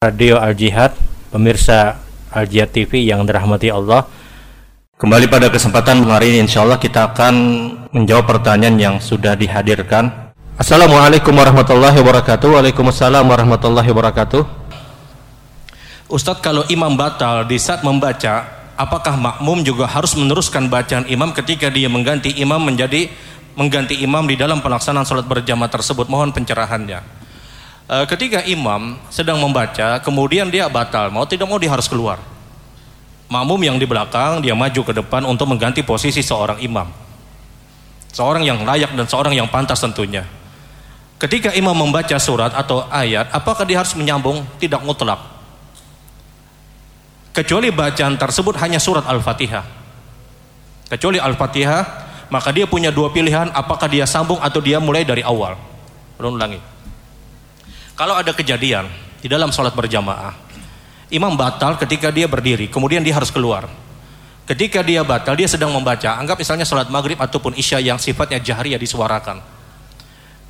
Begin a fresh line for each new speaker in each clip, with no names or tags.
Radio Al Jihad, pemirsa Al Jihad TV yang dirahmati Allah. Kembali pada kesempatan hari ini insya Allah kita akan menjawab pertanyaan yang sudah dihadirkan. Assalamualaikum warahmatullahi wabarakatuh. Waalaikumsalam warahmatullahi wabarakatuh. Ustadz kalau imam batal di saat membaca, apakah makmum juga harus meneruskan bacaan imam ketika dia mengganti imam menjadi mengganti imam di dalam pelaksanaan sholat berjamaah tersebut? Mohon pencerahannya. Eh, ketika imam sedang membaca, kemudian dia batal, mau tidak mau dia harus keluar. Makmum yang di belakang dia maju ke depan untuk mengganti posisi seorang imam. Seorang yang layak dan seorang yang pantas tentunya. Ketika imam membaca surat atau ayat, apakah dia harus menyambung? Tidak mutlak. Kecuali bacaan tersebut hanya surat Al-Fatihah. Kecuali Al-Fatihah, maka dia punya dua pilihan, apakah dia sambung atau dia mulai dari awal. Ulangi. Kalau ada kejadian di dalam sholat berjamaah, imam batal ketika dia berdiri, kemudian dia harus keluar. Ketika dia batal, dia sedang membaca, anggap misalnya sholat maghrib ataupun isya yang sifatnya jahriyah disuarakan.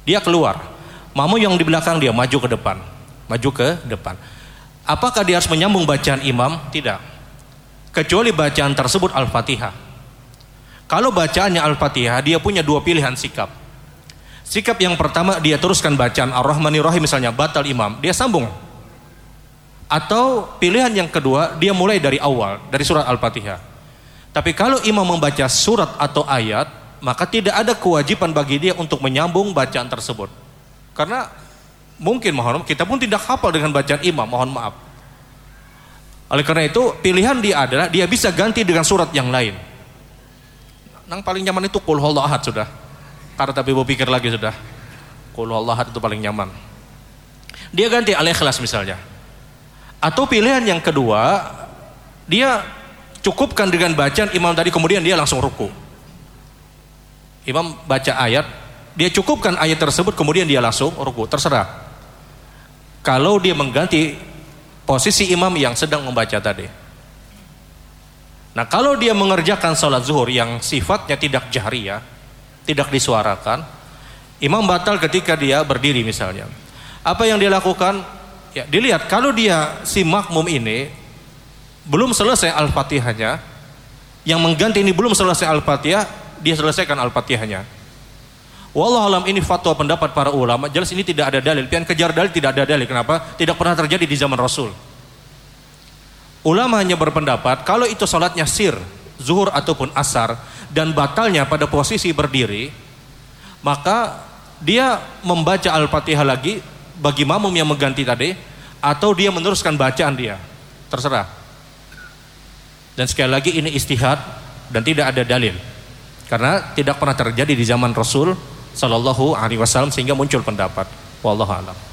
Dia keluar, mamu yang di belakang dia maju ke depan, maju ke depan. Apakah dia harus menyambung bacaan imam? Tidak. Kecuali bacaan tersebut Al-Fatihah. Kalau bacaannya Al-Fatihah, dia punya dua pilihan sikap. Sikap yang pertama dia teruskan bacaan Ar-Rahmanir Rahim misalnya batal imam, dia sambung. Atau pilihan yang kedua dia mulai dari awal dari surat Al-Fatihah. Tapi kalau imam membaca surat atau ayat, maka tidak ada kewajiban bagi dia untuk menyambung bacaan tersebut. Karena mungkin mohon kita pun tidak hafal dengan bacaan imam, mohon maaf. Oleh karena itu, pilihan dia adalah dia bisa ganti dengan surat yang lain. Yang paling nyaman itu Qul ahad sudah. Karena tapi mau pikir lagi sudah. Qul Allah itu paling nyaman. Dia ganti al-ikhlas misalnya. Atau pilihan yang kedua, dia cukupkan dengan bacaan imam tadi kemudian dia langsung ruku. Imam baca ayat, dia cukupkan ayat tersebut kemudian dia langsung ruku, terserah. Kalau dia mengganti posisi imam yang sedang membaca tadi. Nah kalau dia mengerjakan sholat zuhur yang sifatnya tidak jahriyah, tidak disuarakan, imam batal ketika dia berdiri misalnya. Apa yang dia lakukan? Ya, dilihat kalau dia si makmum ini belum selesai Al-Fatihahnya, yang mengganti ini belum selesai Al-Fatihah, dia selesaikan Al-Fatihahnya. Wallah alam ini fatwa pendapat para ulama, jelas ini tidak ada dalil. Pian kejar dalil tidak ada dalil. Kenapa? Tidak pernah terjadi di zaman Rasul. Ulama hanya berpendapat kalau itu salatnya sir, zuhur ataupun asar, dan batalnya pada posisi berdiri, maka dia membaca Al-Fatihah lagi bagi mamum yang mengganti tadi atau dia meneruskan bacaan dia. Terserah. Dan sekali lagi ini istihad dan tidak ada dalil. Karena tidak pernah terjadi di zaman Rasul sallallahu alaihi wasallam sehingga muncul pendapat. Wallahu a'lam.